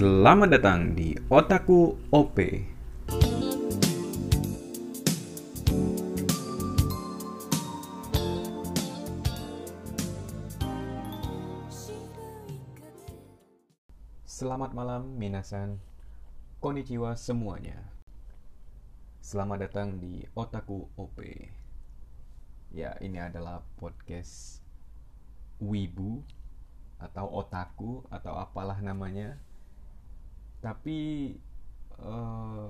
Selamat datang di Otaku OP. Selamat malam minasan. Konnichiwa semuanya. Selamat datang di Otaku OP. Ya, ini adalah podcast Wibu atau Otaku atau apalah namanya. Tapi uh,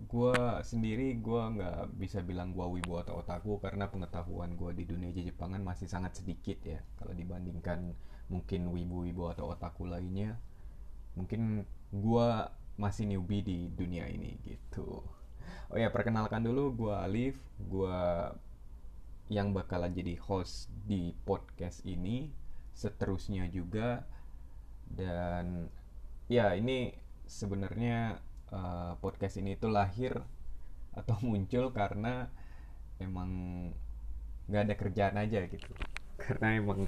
gue sendiri gue nggak bisa bilang gue wibu atau otaku karena pengetahuan gue di dunia Jepangan masih sangat sedikit ya. Kalau dibandingkan mungkin wibu-wibu atau otaku lainnya mungkin gue masih newbie di dunia ini gitu. Oh ya perkenalkan dulu gue Alif. Gue yang bakalan jadi host di podcast ini seterusnya juga. Dan ya ini sebenarnya uh, podcast ini tuh lahir atau muncul karena emang nggak ada kerjaan aja gitu. Karena emang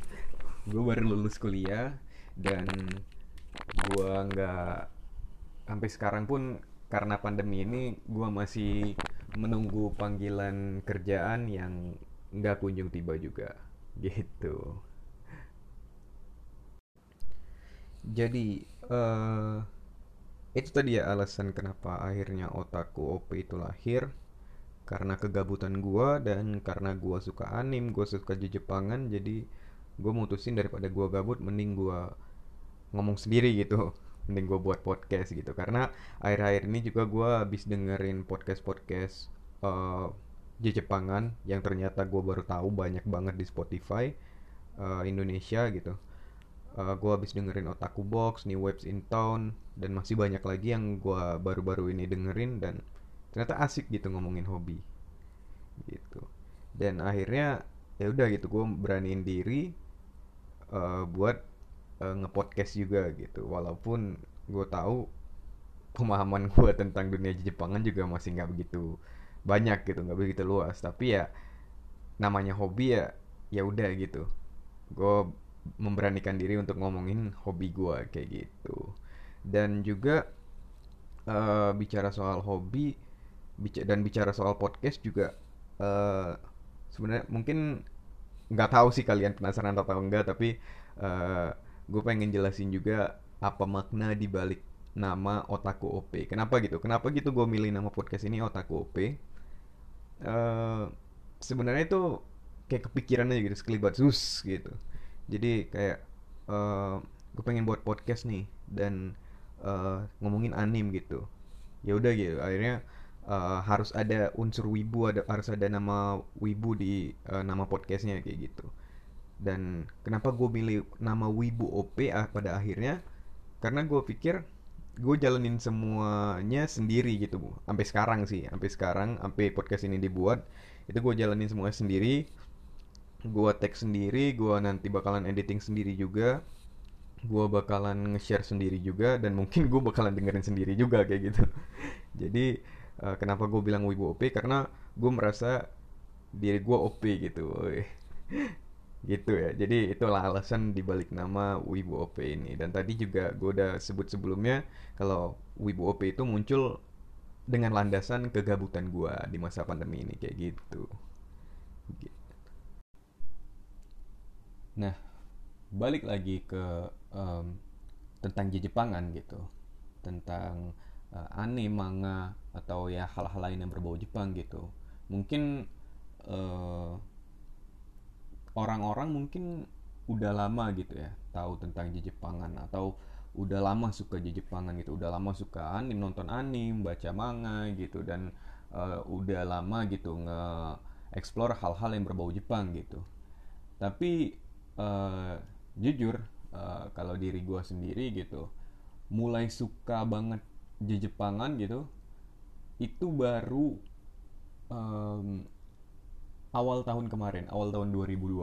gue baru lulus kuliah dan gue nggak sampai sekarang pun karena pandemi ini gue masih menunggu panggilan kerjaan yang nggak kunjung tiba juga gitu. Jadi uh, itu tadi ya alasan kenapa akhirnya otaku OP itu lahir. Karena kegabutan gue dan karena gue suka anim gue suka Jepangan jadi gue mutusin daripada gue gabut mending gue ngomong sendiri gitu. Mending gue buat podcast gitu. Karena akhir-akhir ini juga gue habis dengerin podcast podcast uh, Jepangan yang ternyata gue baru tahu banyak banget di Spotify uh, Indonesia gitu uh, gue habis dengerin Otaku Box, New Waves in Town, dan masih banyak lagi yang gue baru-baru ini dengerin dan ternyata asik gitu ngomongin hobi. Gitu. Dan akhirnya ya udah gitu gue beraniin diri uh, buat uh, ngepodcast juga gitu. Walaupun gue tahu pemahaman gue tentang dunia Jepangan juga masih nggak begitu banyak gitu nggak begitu luas. Tapi ya namanya hobi ya ya udah gitu. Gue memberanikan diri untuk ngomongin hobi gue kayak gitu dan juga uh, bicara soal hobi bica dan bicara soal podcast juga uh, sebenarnya mungkin nggak tahu sih kalian penasaran atau enggak tapi uh, gue pengen jelasin juga apa makna di balik nama Otaku OP. Kenapa gitu? Kenapa gitu gue milih nama podcast ini Otaku OP? Uh, sebenarnya itu kayak kepikiran aja gitu sekelibat sus gitu jadi kayak uh, eh, gue pengen buat podcast nih dan uh, ngomongin anim gitu. Ya udah gitu akhirnya uh, harus ada unsur wibu ada harus ada nama wibu di uh, nama podcastnya kayak gitu. Dan kenapa gue milih nama wibu op ah, pada akhirnya? Karena gue pikir gue jalanin semuanya sendiri gitu bu. Sampai sekarang sih sampai sekarang sampai podcast ini dibuat itu gue jalanin semuanya sendiri gue tag sendiri gue nanti bakalan editing sendiri juga. Gue bakalan nge-share sendiri juga dan mungkin gue bakalan dengerin sendiri juga kayak gitu. Jadi uh, kenapa gue bilang wibu OP karena gue merasa diri gue OP gitu gitu ya. Jadi itulah alasan dibalik nama wibu OP ini. Dan tadi juga gue udah sebut sebelumnya kalau wibu OP itu muncul dengan landasan kegabutan gue di masa pandemi ini kayak gitu. gitu. Nah, balik lagi ke um, tentang Jepangan gitu, tentang uh, anime, manga atau ya hal-hal lain yang berbau Jepang gitu. Mungkin uh, orang-orang mungkin udah lama gitu ya tahu tentang Jepangan atau udah lama suka Jepangan gitu, udah lama suka anime, nonton anime, baca manga gitu dan uh, udah lama gitu nge explore hal-hal yang berbau Jepang gitu. Tapi uh, jujur uh, kalau diri gue sendiri gitu mulai suka banget Jepangan gitu itu baru um, awal tahun kemarin awal tahun 2020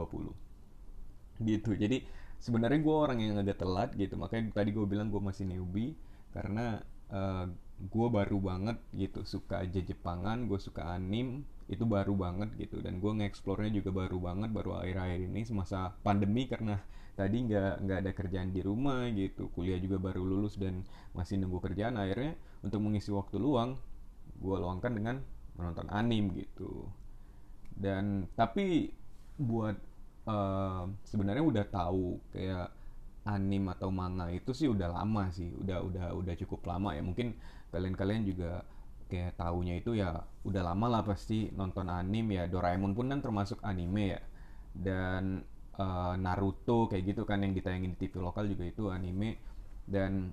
gitu jadi sebenarnya gue orang yang agak telat gitu makanya tadi gue bilang gue masih newbie karena uh, gue baru banget gitu suka aja Jepangan gue suka anim itu baru banget gitu. Dan gue nge-explore-nya juga baru banget baru akhir-akhir ini semasa pandemi karena tadi nggak nggak ada kerjaan di rumah gitu. Kuliah juga baru lulus dan masih nunggu kerjaan. Akhirnya untuk mengisi waktu luang gue luangkan dengan menonton anim gitu. Dan tapi buat uh, sebenarnya udah tahu kayak anim atau manga itu sih udah lama sih udah udah udah cukup lama ya. Mungkin kalian-kalian juga kayak taunya itu ya udah lama lah pasti nonton anime ya. Doraemon pun kan termasuk anime ya. Dan uh, Naruto kayak gitu kan yang ditayangin di TV lokal juga itu anime. Dan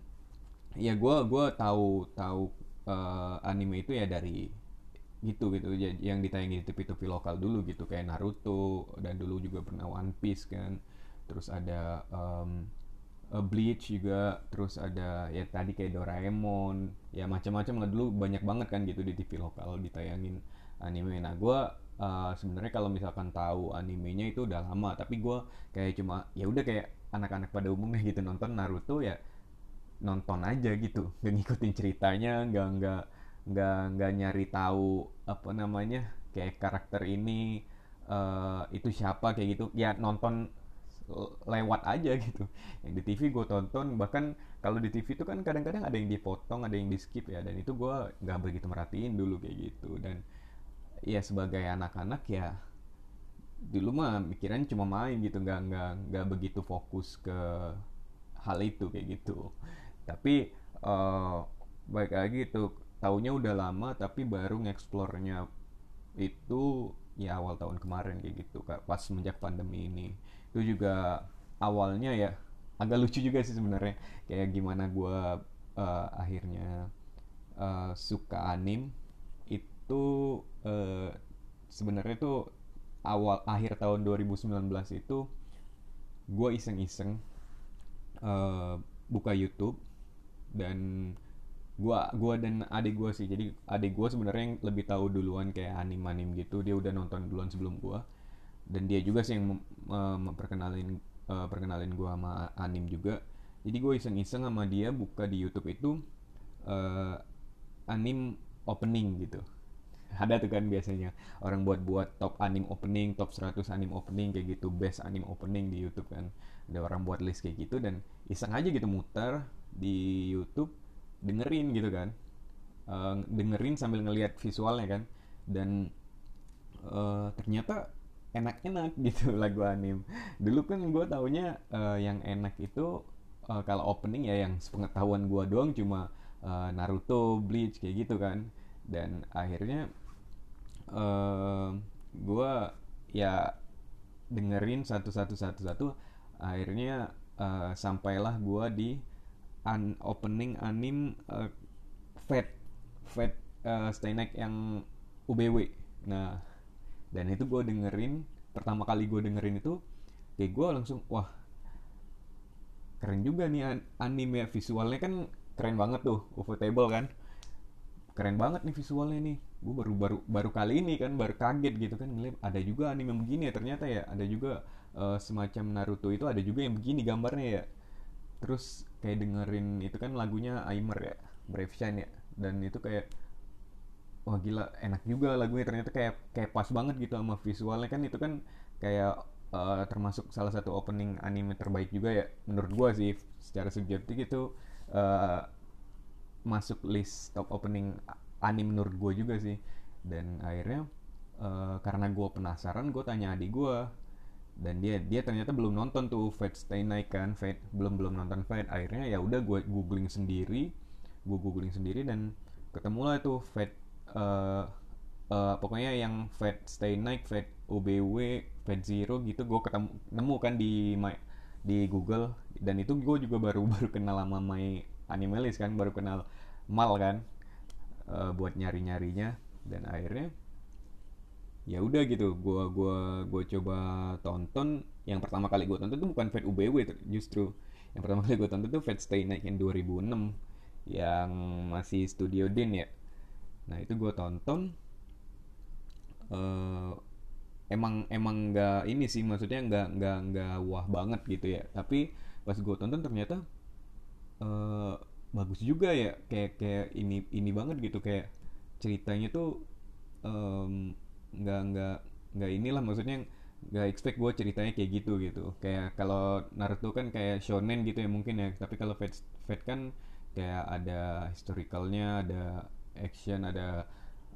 ya gue gua tahu tahu uh, anime itu ya dari gitu gitu. Yang ditayangin di TV-TV lokal dulu gitu. Kayak Naruto dan dulu juga pernah One Piece kan. Terus ada um, uh, Bleach juga terus ada ya tadi kayak Doraemon ya macam-macam. Lah dulu banyak banget kan gitu di TV lokal ditayangin anime. Nah gue uh, sebenarnya kalau misalkan tahu animenya itu udah lama tapi gue kayak cuma ya udah kayak anak-anak pada umumnya gitu nonton Naruto ya nonton aja gitu. Gak ngikutin ceritanya nggak nggak nggak nggak nyari tahu apa namanya kayak karakter ini uh, itu siapa kayak gitu. Ya nonton lewat aja gitu. Yang di TV gue tonton bahkan kalau di TV itu kan kadang-kadang ada yang dipotong ada yang di skip ya. Dan itu gue nggak begitu merhatiin dulu kayak gitu. Dan ya sebagai anak-anak ya dulu mah mikiran cuma main gitu. Nggak nggak nggak begitu fokus ke hal itu kayak gitu. Tapi uh, baik lagi itu taunya udah lama tapi baru ngeksplornya itu ya awal tahun kemarin kayak gitu pas semenjak pandemi ini itu juga awalnya ya agak lucu juga sih sebenarnya. Kayak gimana gue uh, akhirnya uh, suka anim itu uh, sebenarnya tuh awal akhir tahun 2019 itu gue iseng-iseng uh, buka YouTube dan gua gua dan adik gua sih. Jadi adik gua sebenarnya yang lebih tahu duluan kayak anim anim gitu. Dia udah nonton duluan sebelum gua dan dia juga sih yang memperkenalin uh, perkenalin gue sama anim juga jadi gue iseng-iseng sama dia buka di YouTube itu uh, anim opening gitu ada tuh kan biasanya orang buat-buat top anim opening, top 100 anim opening kayak gitu, best anim opening di YouTube kan. Ada orang buat list kayak gitu dan iseng aja gitu muter di YouTube dengerin gitu kan. Uh, dengerin sambil ngelihat visualnya kan. Dan uh, ternyata enak-enak gitu lagu anim. Dulu kan gue taunya uh, yang enak itu uh, kalau opening ya yang sepengetahuan gue doang cuma uh, Naruto Bleach kayak gitu kan. Dan akhirnya uh, gue ya dengerin satu-satu satu-satu akhirnya uh, sampailah gue di an opening anim uh, Fate Fate uh, Stay yang UBW nah dan itu gue dengerin pertama kali gue dengerin itu kayak gue langsung wah keren juga nih anime visualnya. Kan keren banget tuh Table kan. Keren banget nih visualnya nih. Gue baru baru baru kali ini kan baru kaget gitu kan ngeliat ada juga anime begini ya ternyata ya ada juga uh, semacam Naruto itu ada juga yang begini gambarnya ya. Terus kayak dengerin itu kan lagunya Aimer ya Brave Shine ya. Dan itu kayak wah gila enak juga lagunya. Ternyata kayak kayak pas banget gitu sama visualnya. Kan itu kan kayak uh, termasuk salah satu opening anime terbaik juga ya menurut gua sih secara subjektif itu uh, masuk list top opening anime menurut gua juga sih. Dan akhirnya uh, karena gua penasaran gua tanya adik gua. Dan dia dia ternyata belum nonton tuh Fate Stay Night kan Fate belum belum nonton Fate. Akhirnya ya udah gue googling sendiri gue googling sendiri dan ketemulah itu Fate uh, uh, pokoknya yang Fed Stay Night, Fed OBW, Fed Zero gitu gue ketemu nemu kan di my, di Google. Dan itu gue juga baru baru kenal sama my animalist kan baru kenal mal kan uh, buat nyari nyarinya dan akhirnya ya udah gitu gue gua gua coba tonton. Yang pertama kali gue tonton itu bukan Fed UBW justru. Yang pertama kali gue tonton itu Fed Stay Night yang 2006 yang masih Studio Din ya nah itu gue tonton uh, emang emang nggak ini sih maksudnya nggak nggak nggak wah banget gitu ya. Tapi pas gue tonton ternyata uh, bagus juga ya. Kayak kayak ini ini banget gitu. Kayak ceritanya tuh um, nggak nggak nggak inilah maksudnya nggak expect gue ceritanya kayak gitu gitu. Kayak kalau Naruto kan kayak shonen gitu ya mungkin ya. Tapi kalau Fate Fate kan kayak ada historicalnya ada action ada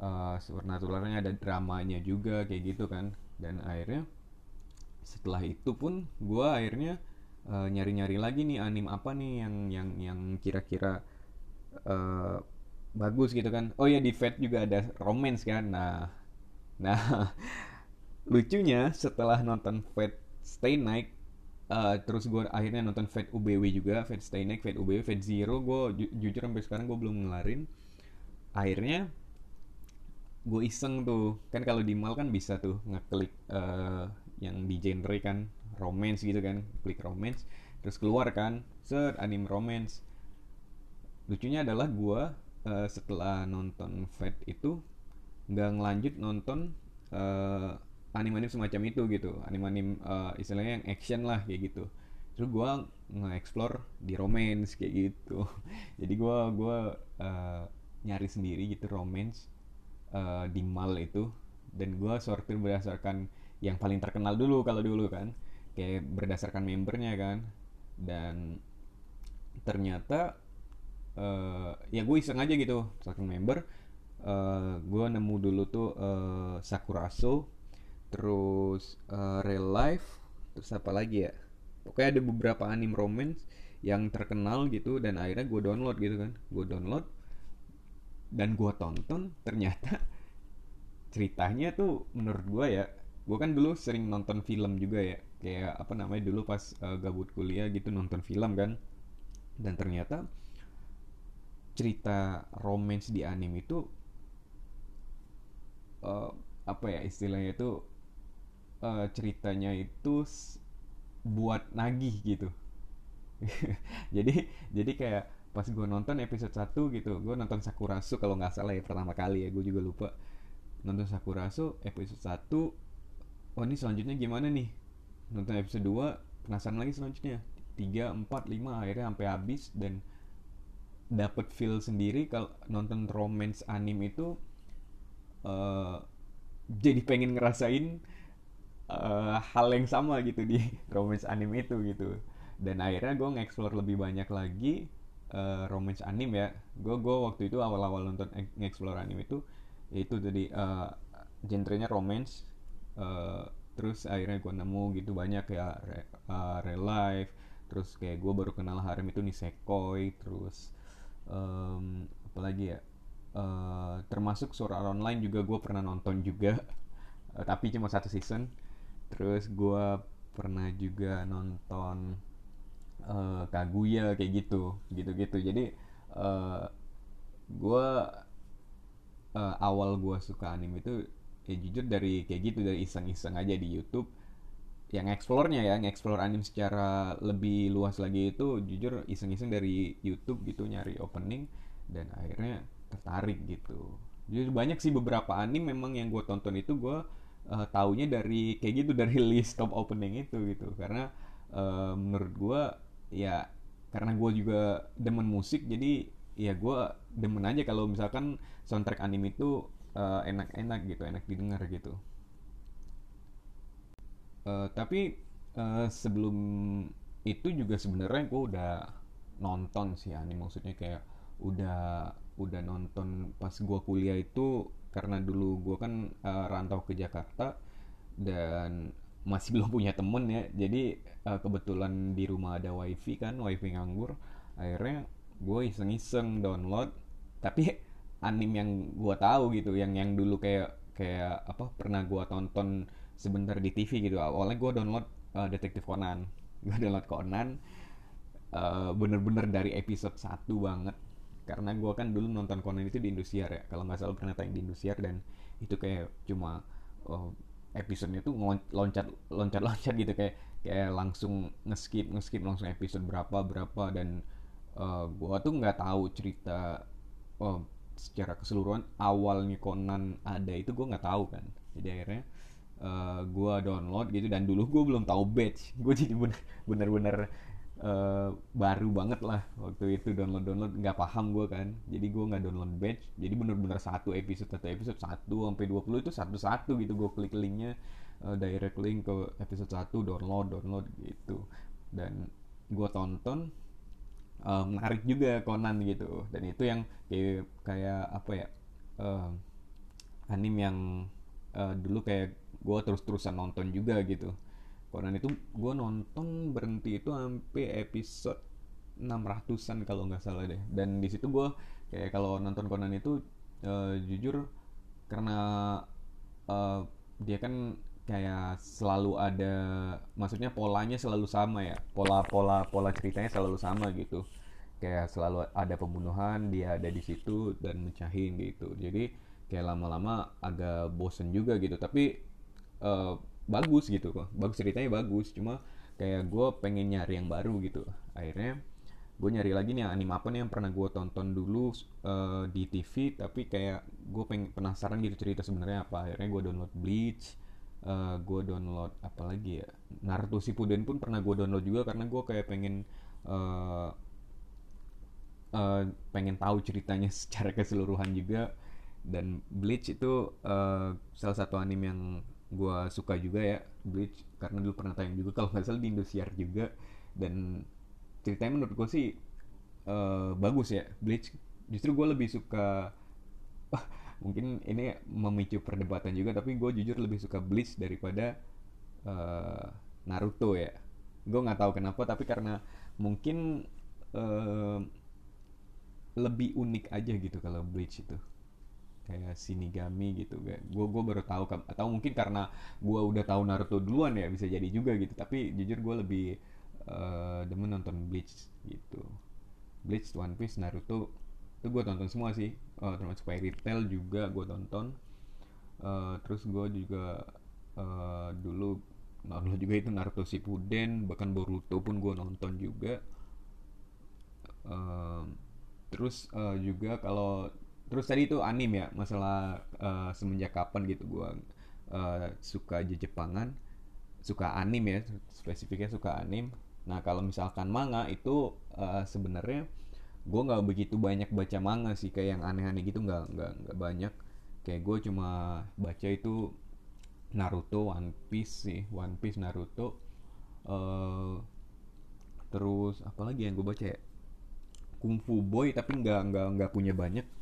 uh, supernaturalnya ada dramanya juga kayak gitu kan. Dan akhirnya setelah itu pun gue akhirnya uh, nyari-nyari lagi nih anim apa nih yang yang yang kira-kira uh, bagus gitu kan. Oh ya di Fate juga ada romance kan. Nah nah lucunya setelah nonton Fate Stay Night uh, terus gue akhirnya nonton Fate UBW juga Fate Stay Night Fate UBW Fate Zero gue ju jujur sampai sekarang gue belum ngelarin akhirnya gue iseng tuh. Kan kalau di mall kan bisa tuh ngeklik uh, yang di genre kan romance gitu kan. Klik romance terus keluar kan. Set anime romance. Lucunya adalah gue uh, setelah nonton Fate itu nggak ngelanjut nonton uh, anime-anime semacam itu gitu. Anime-anime uh, istilahnya yang action lah kayak gitu. Terus gue nge-explore di romance kayak gitu. Jadi gue gua uh, nyari sendiri gitu romance uh, di mall itu. Dan gue sortir berdasarkan yang paling terkenal dulu kalau dulu kan. Kayak berdasarkan membernya kan. Dan ternyata uh, ya gue iseng aja gitu. Berdasarkan member uh, gue nemu dulu tuh uh, Sakuraso terus uh, real life terus apa lagi ya? Pokoknya ada beberapa anime romance yang terkenal gitu dan akhirnya gue download gitu kan. Gue download dan gue tonton ternyata ceritanya tuh menurut gue ya gue kan dulu sering nonton film juga ya. Kayak apa namanya dulu pas uh, gabut kuliah gitu nonton film kan. Dan ternyata cerita romance di anime itu uh, apa ya istilahnya itu uh, ceritanya itu buat nagih gitu. Jadi jadi kayak pas gue nonton episode 1 gitu. Gue nonton Sakurasu kalau nggak salah ya pertama kali ya gue juga lupa. Nonton Sakurasu episode 1 oh ini selanjutnya gimana nih? Nonton episode 2 penasaran lagi selanjutnya. 3, 4, 5 akhirnya sampai habis dan dapat feel sendiri kalau nonton romance anime itu uh, jadi pengen ngerasain uh, hal yang sama gitu di romance anime itu gitu. Dan akhirnya gue nge-explore lebih banyak lagi uh, romance anime ya. Gue gue waktu itu awal-awal nonton nge-explore anime itu itu jadi uh, genrenya romance uh, terus akhirnya gue nemu gitu banyak ya re, uh, real life terus kayak gue baru kenal harem itu nisekoi terus um, apalagi ya uh, termasuk suara online juga gue pernah nonton juga tapi cuma satu season terus gue pernah juga nonton uh, Kaguya kayak gitu gitu-gitu. Jadi uh, eh, gue uh, awal gue suka anime itu ya jujur dari kayak gitu dari iseng-iseng aja di YouTube. Yang explore-nya ya, explore anime secara lebih luas lagi itu jujur iseng-iseng dari YouTube gitu nyari opening dan akhirnya tertarik gitu. Jadi banyak sih beberapa anime memang yang gue tonton itu gue uh, taunya dari kayak gitu dari list top opening itu gitu. Karena uh, menurut gue ya karena gue juga demen musik jadi ya gue demen aja kalau misalkan soundtrack anime itu uh, enak-enak gitu enak didengar gitu. Uh, tapi uh, sebelum itu juga sebenarnya gue udah nonton sih anime maksudnya kayak udah udah nonton pas gue kuliah itu karena dulu gue kan uh, rantau ke Jakarta dan masih belum punya temen ya. Jadi uh, kebetulan di rumah ada wifi kan wifi nganggur. Akhirnya gue iseng-iseng download. Tapi anime yang gue tahu gitu yang yang dulu kayak kayak apa pernah gue tonton sebentar di TV gitu. Awalnya gue download uh, detektif Conan. Gue download Conan uh, bener-bener dari episode 1 banget. Karena gue kan dulu nonton Conan itu di Indosiar ya. Kalau nggak salah pernah tayang di Indosiar dan itu kayak cuma oh, episodenya tuh loncat loncat loncat gitu. Kayak kayak langsung ngeskip ngeskip langsung episode berapa berapa. Dan uh, gue tuh nggak tahu cerita oh, secara keseluruhan awalnya Conan ada itu gue nggak tahu kan. Jadi akhirnya uh, gue download gitu. Dan dulu gue belum tahu batch. Gue jadi bener bener uh, baru banget lah waktu itu download download nggak paham gue kan. Jadi gue nggak download batch. Jadi bener-bener satu episode satu episode satu sampai 20 itu satu satu gitu gue klik linknya uh, direct link ke episode satu download download gitu. Dan gue tonton uh, menarik juga Conan gitu. Dan itu yang kayak kayak apa ya uh, anim yang uh, dulu kayak gue terus-terusan nonton juga gitu Conan itu gue nonton berhenti itu sampai episode 600-an kalau nggak salah deh. Dan di situ gue kayak kalau nonton Conan itu uh, jujur karena uh, dia kan kayak selalu ada maksudnya polanya selalu sama ya. Pola pola ceritanya selalu sama gitu. Kayak selalu ada pembunuhan dia ada di situ dan mecahin gitu. Jadi kayak lama-lama agak bosen juga gitu. Tapi uh, bagus gitu kok. Bagus ceritanya bagus cuma kayak gue pengen nyari yang baru gitu. Akhirnya gue nyari lagi nih anime apa nih yang pernah gue tonton dulu uh, di TV tapi kayak gue pengen penasaran gitu cerita sebenarnya apa. Akhirnya gue download Bleach uh, eh, gue download apa lagi ya? Naruto Shippuden pun pernah gue download juga karena gue kayak pengen uh, uh, pengen tahu ceritanya secara keseluruhan juga. Dan Bleach itu uh, salah satu anime yang gue suka juga ya Bleach karena dulu pernah tayang juga kalau nggak salah di Indosiar juga. Dan ceritanya menurut gue sih uh, bagus ya Bleach. Justru gue lebih suka mungkin ini memicu perdebatan juga tapi gue jujur lebih suka Bleach daripada uh, Naruto ya. Gue nggak tahu kenapa tapi karena mungkin uh, lebih unik aja gitu kalau Bleach itu kayak Shinigami gitu. Gue gue baru tahu atau mungkin karena gue udah tahu Naruto duluan ya bisa jadi juga gitu. Tapi jujur gue lebih uh, demen nonton Bleach gitu. Bleach One Piece Naruto itu gue tonton semua sih. Uh, termasuk Fairy Tail juga gue tonton. Uh, terus gue juga uh, dulu nonton juga itu Naruto Shippuden bahkan Boruto pun gue nonton juga. Uh, terus uh, juga kalau terus tadi itu anim ya masalah uh, semenjak kapan gitu gue uh, suka Jepangan. Suka anim ya spesifiknya suka anim. Nah kalau misalkan manga itu uh, sebenarnya gue nggak begitu banyak baca manga sih kayak yang aneh-aneh gitu nggak nggak nggak banyak. Kayak gue cuma baca itu Naruto One Piece sih One Piece Naruto. Uh, terus apalagi yang gue baca ya? Kung Fu Boy tapi nggak nggak nggak punya banyak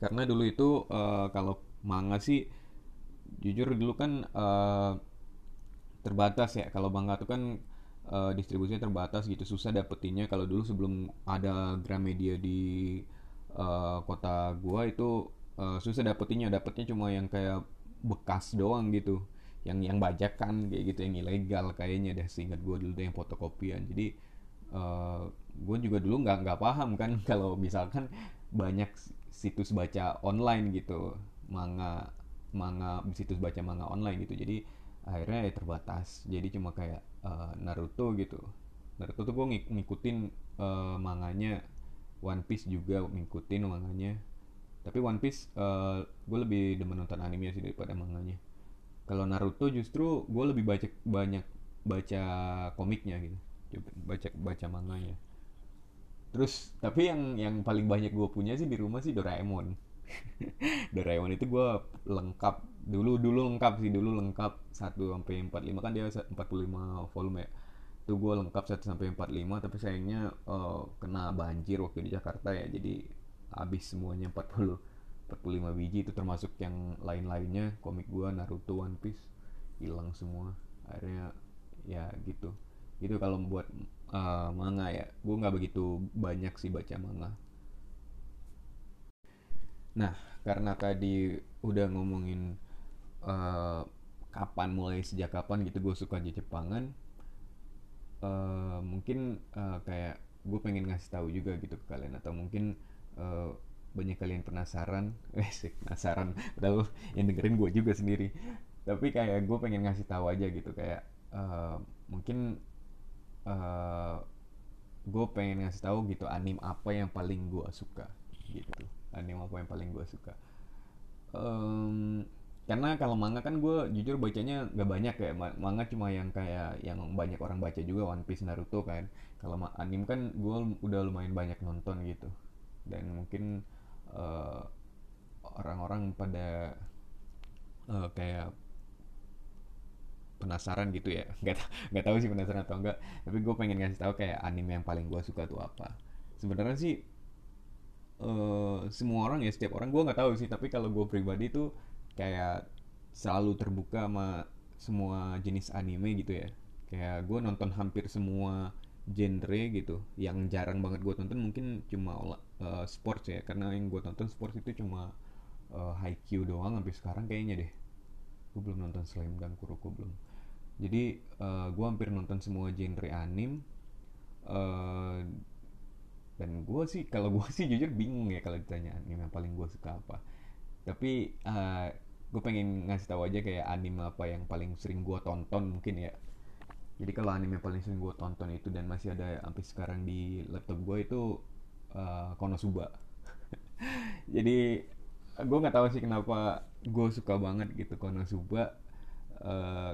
karena dulu itu uh, kalau manga sih jujur dulu kan uh, terbatas ya. Kalau manga itu kan uh, distribusinya terbatas gitu susah dapetinnya. Kalau dulu sebelum ada Gramedia di uh, kota gua itu uh, susah dapetinnya. Dapetnya cuma yang kayak bekas doang gitu. Yang yang bajakan kayak gitu yang ilegal kayaknya deh seingat gua dulu yang fotokopian. Jadi uh, gue juga dulu nggak nggak paham kan. Kalau misalkan banyak situs baca online gitu. Manga manga situs baca manga online gitu. Jadi akhirnya ya terbatas. Jadi cuma kayak uh, Naruto gitu. Naruto tuh gue ng ngikutin uh, manganya. One Piece juga ngikutin manganya. Tapi One Piece uh, gue lebih demen nonton anime sih daripada manganya. Kalau Naruto justru gue lebih baca banyak baca komiknya gitu. Baca baca manganya terus tapi yang yang paling banyak gue punya sih di rumah sih Doraemon. Doraemon itu gue lengkap. Dulu dulu lengkap sih dulu lengkap. 1 sampai 45 kan dia 45 volume ya. Itu gue lengkap 1 sampai 45 tapi sayangnya uh, kena banjir waktu di Jakarta ya. Jadi habis semuanya 40 45 biji itu termasuk yang lain-lainnya. Komik gue Naruto One Piece hilang semua. Akhirnya ya gitu. Itu kalau buat uh, manga ya. Gue nggak begitu banyak sih baca manga. Nah karena tadi udah ngomongin uh, kapan mulai sejak kapan gitu gue suka di Jepangan uh, mungkin uh, kayak gue pengen ngasih tahu juga gitu ke kalian atau mungkin uh, banyak kalian penasaran. Eh penasaran. Padahal yang dengerin gue juga sendiri. Tapi kayak gue pengen ngasih tahu aja gitu kayak uh, mungkin uh, eh, gue pengen ngasih tahu gitu anim apa yang paling gue suka gitu. Anim apa yang paling gue suka. Um, karena kalau manga kan gue jujur bacanya nggak banyak ya. Manga cuma yang kayak yang banyak orang baca juga One Piece Naruto kan. Kalau anime kan gue udah lumayan banyak nonton gitu. Dan mungkin eh, orang-orang pada uh, kayak penasaran gitu ya. Nggak nggak tahu sih penasaran atau enggak tapi gue pengen ngasih tahu kayak anime yang paling gue suka tuh apa. Sebenarnya sih uh, semua orang ya setiap orang gue nggak tahu sih. Tapi kalau gue pribadi tuh kayak selalu terbuka sama semua jenis anime gitu ya. Kayak gue nonton hampir semua genre gitu. Yang jarang banget gue tonton mungkin cuma uh, sports ya. Karena yang gue tonton sports itu cuma uh, Haikyuu doang sampai sekarang kayaknya deh. Gue belum nonton Slam dan Kuroko belum jadi uh, gue hampir nonton semua genre anime uh, dan gue sih kalau gue sih jujur bingung ya kalau ditanya anime yang paling gue suka apa. Tapi uh, gue pengen ngasih tahu aja kayak anime apa yang paling sering gue tonton mungkin ya. Jadi kalau anime yang paling sering gue tonton itu dan masih ada sampai sekarang di laptop gue itu uh, Konosuba. Jadi gue nggak tahu sih kenapa gue suka banget gitu Konosuba. Uh,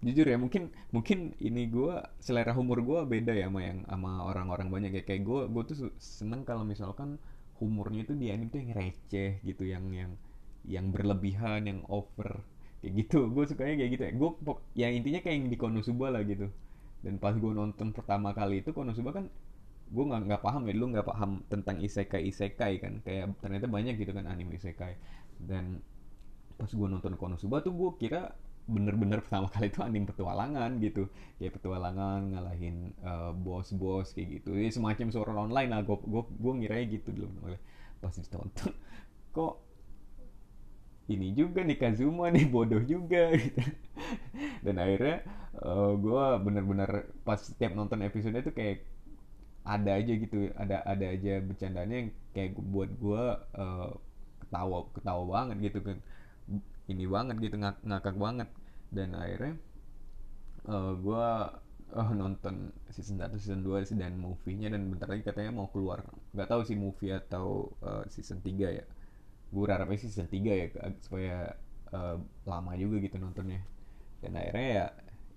jujur ya mungkin mungkin ini gue selera humor gue beda ya sama yang sama orang-orang banyak ya. Kayak gue gue tuh seneng kalau misalkan humornya itu di anime tuh yang receh gitu yang yang yang berlebihan yang over kayak gitu. Gue sukanya kayak gitu ya. Gue ya intinya kayak yang di Konosuba lah gitu. Dan pas gue nonton pertama kali itu Konosuba kan gue nggak nggak paham ya. Dulu nggak paham tentang isekai isekai kan. Kayak ternyata banyak gitu kan anime isekai. Dan pas gue nonton Konosuba tuh gue kira bener-bener pertama kali itu anime petualangan gitu. Kayak petualangan ngalahin uh, bos-bos kayak gitu. Ya semacam suara online lah. Gue gue gue ngira gitu dulu. Pas ditonton. Kok ini juga nih Kazuma nih bodoh juga gitu. Dan akhirnya uh, eh, gue bener-bener pas setiap nonton episode itu kayak ada aja gitu. Ada ada aja bercandanya yang kayak buat gue uh, ketawa ketawa banget gitu kan ini banget gitu ngak ngakak banget. Dan akhirnya uh, eh, gue uh, nonton season 1 season 2 dan movie-nya dan bentar lagi katanya mau keluar. Nggak tahu sih movie atau uh, season 3 ya. Gue harapnya season 3 ya supaya uh, lama juga gitu nontonnya. Dan akhirnya ya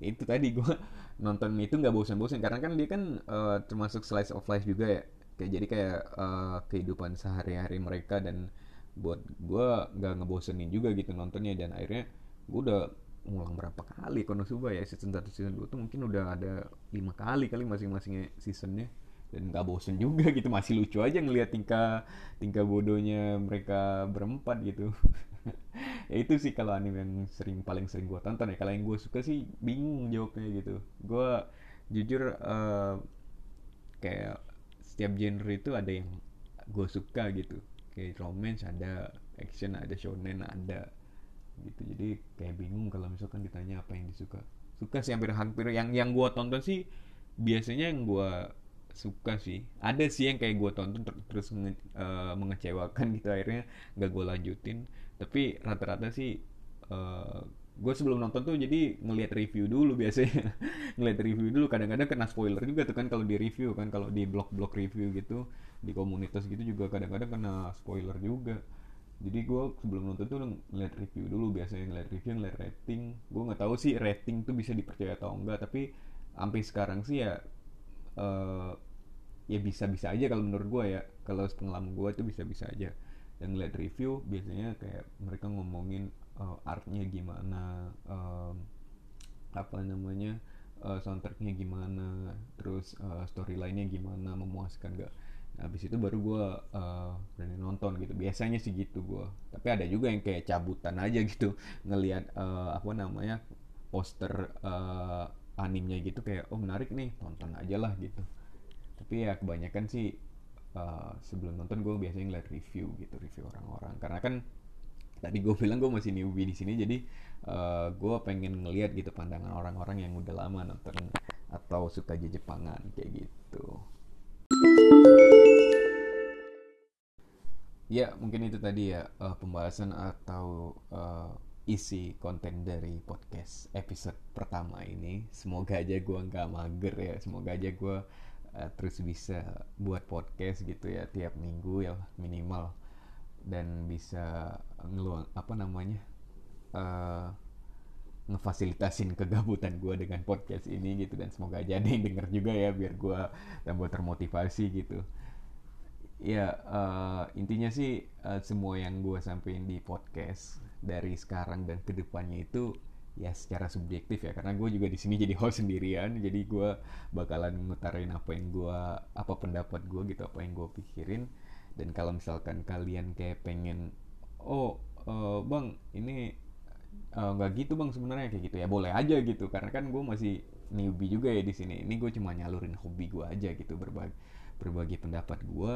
itu tadi gue nonton itu nggak bosan-bosan karena kan dia kan uh, termasuk slice of life juga ya. Kayak jadi kayak uh, kehidupan sehari-hari mereka dan buat gue nggak ngebosenin juga gitu nontonnya. Dan akhirnya gue udah ngulang berapa kali Konosuba ya season 1 season 2 tuh mungkin udah ada lima kali kali masing-masingnya seasonnya. Dan nggak bosen juga gitu masih lucu aja ngelihat tingkah tingkah bodohnya mereka berempat gitu. Ya itu sih kalau anime yang sering paling sering gue tonton ya. Kalau yang gue suka sih bingung jawabnya gitu. Gue jujur uh, kayak setiap genre itu ada yang gue suka gitu kayak romance ada action ada shonen ada gitu. Jadi kayak bingung kalau misalkan ditanya apa yang disuka. Suka sih hampir-hampir yang yang gue tonton sih biasanya yang gue suka sih. Ada sih yang kayak gue tonton ter terus nge uh, mengecewakan gitu akhirnya gak gue lanjutin. Tapi rata-rata sih uh, eh, gue sebelum nonton tuh jadi ngelihat review dulu biasanya. Ngelihat review dulu kadang-kadang kena spoiler juga tuh kan kalau di review kan kalau di blog-blog review gitu di komunitas gitu juga kadang-kadang kena spoiler juga. Jadi gue sebelum nonton tuh ngeliat review dulu biasanya ngeliat review ngeliat rating. Gue nggak tahu sih rating tuh bisa dipercaya atau enggak tapi sampai sekarang sih ya uh, ya bisa-bisa aja kalau menurut gue ya. Kalau pengalaman gue itu bisa-bisa aja. Dan ngeliat review biasanya kayak mereka ngomongin uh, artnya gimana um, apa namanya uh, soundtracknya gimana terus uh, storylinenya gimana memuaskan gak habis itu baru gue uh, berani nonton gitu. Biasanya sih gitu gue tapi ada juga yang kayak cabutan aja gitu. Ngelihat uh, apa namanya poster uh, animnya gitu kayak oh menarik nih tonton aja lah gitu. Tapi ya kebanyakan sih uh, sebelum nonton gue biasanya ngeliat review gitu review orang-orang. Karena kan tadi gue bilang gue masih newbie di sini jadi uh, gue pengen ngeliat gitu pandangan orang-orang yang udah lama nonton atau suka Jepangan kayak gitu ya mungkin itu tadi ya uh, pembahasan atau uh, isi konten dari podcast episode pertama ini. Semoga aja gue nggak mager ya. Semoga aja gue uh, terus bisa buat podcast gitu ya tiap minggu ya minimal dan bisa ngeluang apa namanya uh, ngefasilitasin kegabutan gue dengan podcast ini gitu dan semoga aja ada yang denger juga ya biar gue tambah termotivasi gitu ya uh, intinya sih uh, semua yang gue sampaikan di podcast dari sekarang dan ke depannya itu ya secara subjektif ya. Karena gue juga di sini jadi host sendirian jadi gue bakalan ngutarin apa yang gue apa pendapat gue gitu apa yang gue pikirin. Dan kalau misalkan kalian kayak pengen oh uh, bang ini nggak uh, gitu bang sebenarnya kayak gitu ya boleh aja gitu. Karena kan gue masih newbie juga ya di sini. Ini gue cuma nyalurin hobi gue aja gitu berbagi berbagi pendapat gue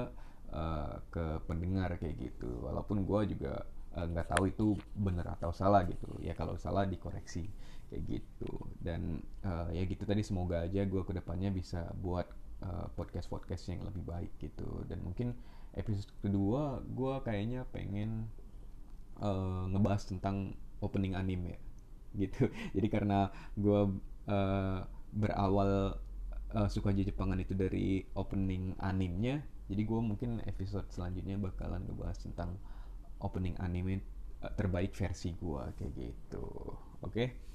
uh, ke pendengar kayak gitu. Walaupun gue juga eh, nggak uh, tahu itu benar atau salah gitu. Ya kalau salah dikoreksi kayak gitu. Dan uh, ya gitu tadi semoga aja gue ke depannya bisa buat uh, podcast podcast yang lebih baik gitu. Dan mungkin episode kedua gue kayaknya pengen uh, ngebahas tentang opening anime gitu. Jadi karena gue uh, berawal uh, suka Jepangan itu dari opening animenya jadi gue mungkin episode selanjutnya bakalan ngebahas tentang opening anime terbaik versi gue kayak gitu oke okay?